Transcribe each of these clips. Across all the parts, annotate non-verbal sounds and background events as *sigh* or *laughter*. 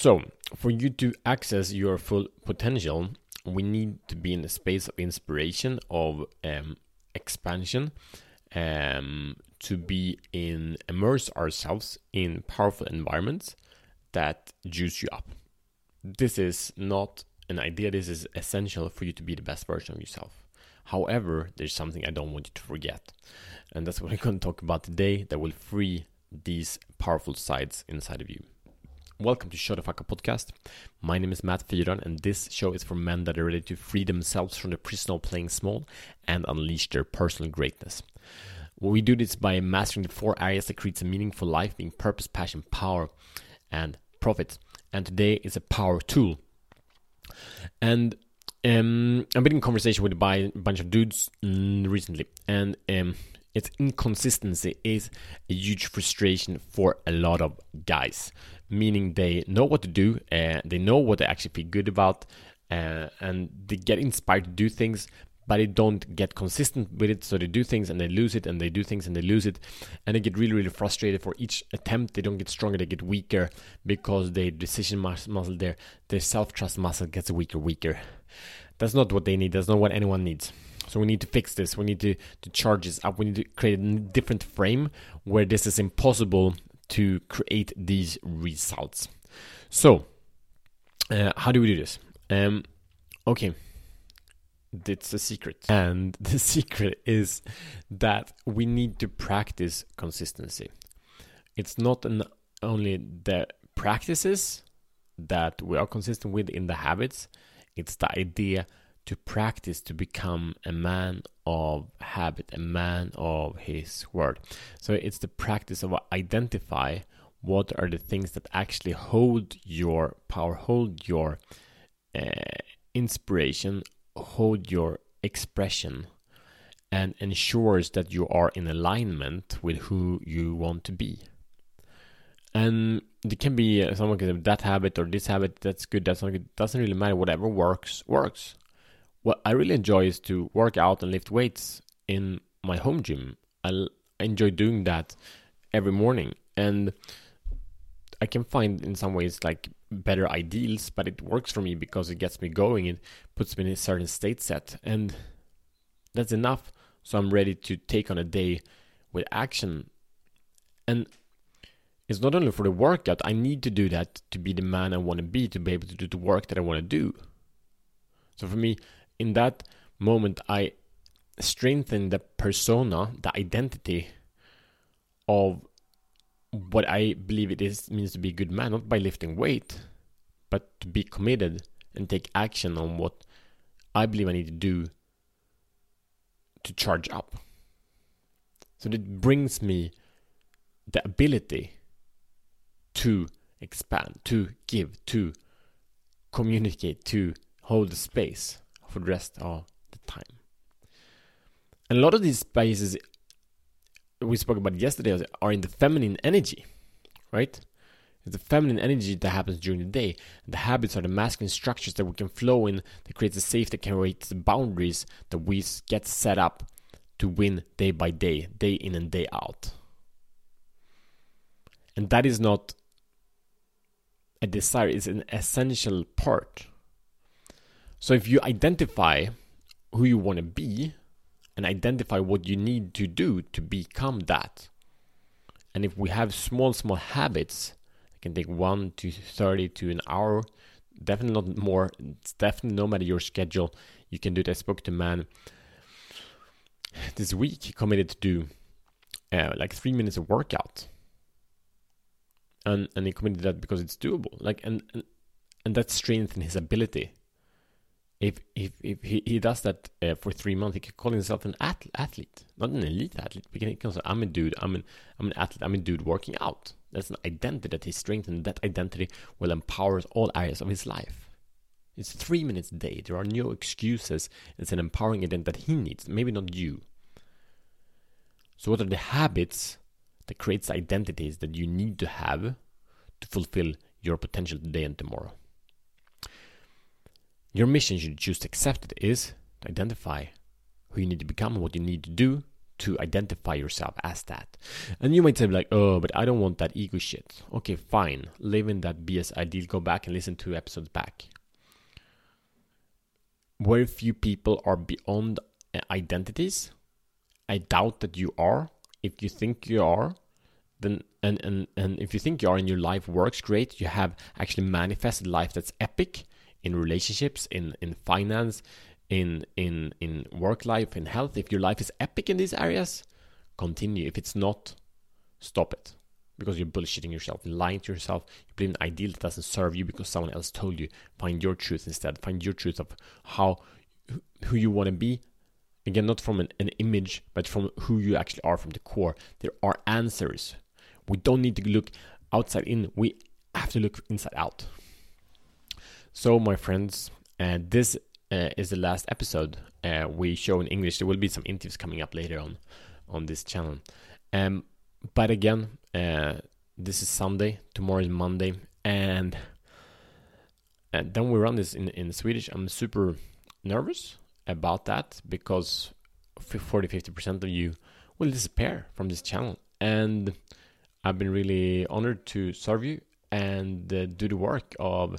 So, for you to access your full potential, we need to be in a space of inspiration, of um, expansion, um, to be in immerse ourselves in powerful environments that juice you up. This is not an idea. This is essential for you to be the best version of yourself. However, there's something I don't want you to forget, and that's what I'm going to talk about today. That will free these powerful sides inside of you. Welcome to Show the Fuck Up podcast. My name is Matt Fyron, and this show is for men that are ready to free themselves from the prison of playing small and unleash their personal greatness. We do this by mastering the four areas that creates a meaningful life, being purpose, passion, power, and profit. And today is a power tool. And um, I've been in conversation with a bunch of dudes mm, recently, and um, its inconsistency is a huge frustration for a lot of guys meaning they know what to do, they know what they actually feel good about, uh, and they get inspired to do things, but they don't get consistent with it. So they do things and they lose it, and they do things and they lose it, and they get really, really frustrated for each attempt. They don't get stronger; they get weaker because their decision muscle, their their self trust muscle gets weaker, weaker. That's not what they need. That's not what anyone needs. So we need to fix this. We need to, to charge this up. We need to create a different frame where this is impossible to create these results. So, uh, how do we do this? Um, okay, that's the secret. And *laughs* the secret is that we need to practice consistency. It's not an, only the practices that we are consistent with in the habits, it's the idea to practice to become a man of habit, a man of his word. So it's the practice of identify what are the things that actually hold your power, hold your uh, inspiration, hold your expression, and ensures that you are in alignment with who you want to be. And it can be uh, someone can have that habit or this habit that's good, that's not good. Doesn't really matter. Whatever works, works what I really enjoy is to work out and lift weights in my home gym. I enjoy doing that every morning, and I can find in some ways like better ideals, but it works for me because it gets me going. It puts me in a certain state set, and that's enough. So I'm ready to take on a day with action, and it's not only for the workout. I need to do that to be the man I want to be, to be able to do the work that I want to do. So for me, in that moment, I strengthen the persona, the identity of what I believe it is means to be a good man, not by lifting weight, but to be committed and take action on what I believe I need to do to charge up. So it brings me the ability to expand, to give, to communicate, to hold space for the rest of the time. And a lot of these spaces we spoke about yesterday are in the feminine energy, right? It's the feminine energy that happens during the day. The habits are the masculine structures that we can flow in that creates a safe that can create the boundaries that we get set up to win day by day, day in and day out. And that is not a desire, it's an essential part so if you identify who you want to be and identify what you need to do to become that, and if we have small, small habits, it can take one to 30 to an hour, definitely not more. It's definitely no matter your schedule, you can do it. I spoke to man this week, he committed to do uh, like three minutes of workout. And, and he committed that because it's doable. Like and, and and that strengthens his ability if if if he, he does that uh, for three months, he can call himself an athlete, not an elite athlete. Because He can say, "I'm a dude. I'm an I'm an athlete. I'm a dude working out." That's an identity that he strengthens. That identity will empower all areas of his life. It's three minutes a day. There are no excuses. It's an empowering identity that he needs. Maybe not you. So, what are the habits that creates identities that you need to have to fulfill your potential today and tomorrow? Your mission, should you choose to accept it, is to identify who you need to become and what you need to do to identify yourself as that. And you might say, like, oh, but I don't want that ego shit. Okay, fine. Live in that BS ideal. Go back and listen to episodes back. Very few people are beyond identities. I doubt that you are. If you think you are, then and, and and if you think you are and your life works great, you have actually manifested life that's epic in relationships, in in finance, in in in work life, in health. If your life is epic in these areas, continue. If it's not, stop it. Because you're bullshitting yourself, lying to yourself, you believe an ideal that doesn't serve you because someone else told you. Find your truth instead. Find your truth of how who you want to be. Again, not from an, an image, but from who you actually are from the core. There are answers. We don't need to look outside in. We have to look inside out. So, my friends, uh, this uh, is the last episode uh, we show in English. There will be some interviews coming up later on on this channel. Um, but again, uh, this is Sunday. Tomorrow is Monday, and and then we run this in in Swedish. I'm super nervous about that because 40 50% of you will disappear from this channel and i've been really honored to serve you and uh, do the work of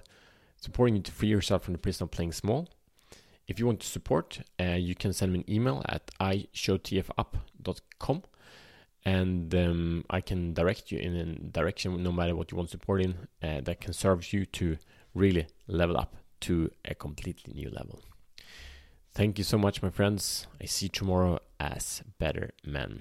supporting you to free yourself from the prison of playing small if you want to support uh, you can send me an email at ishowtfup.com and um, i can direct you in a direction no matter what you want support in uh, that can serve you to really level up to a completely new level Thank you so much, my friends. I see tomorrow as better men.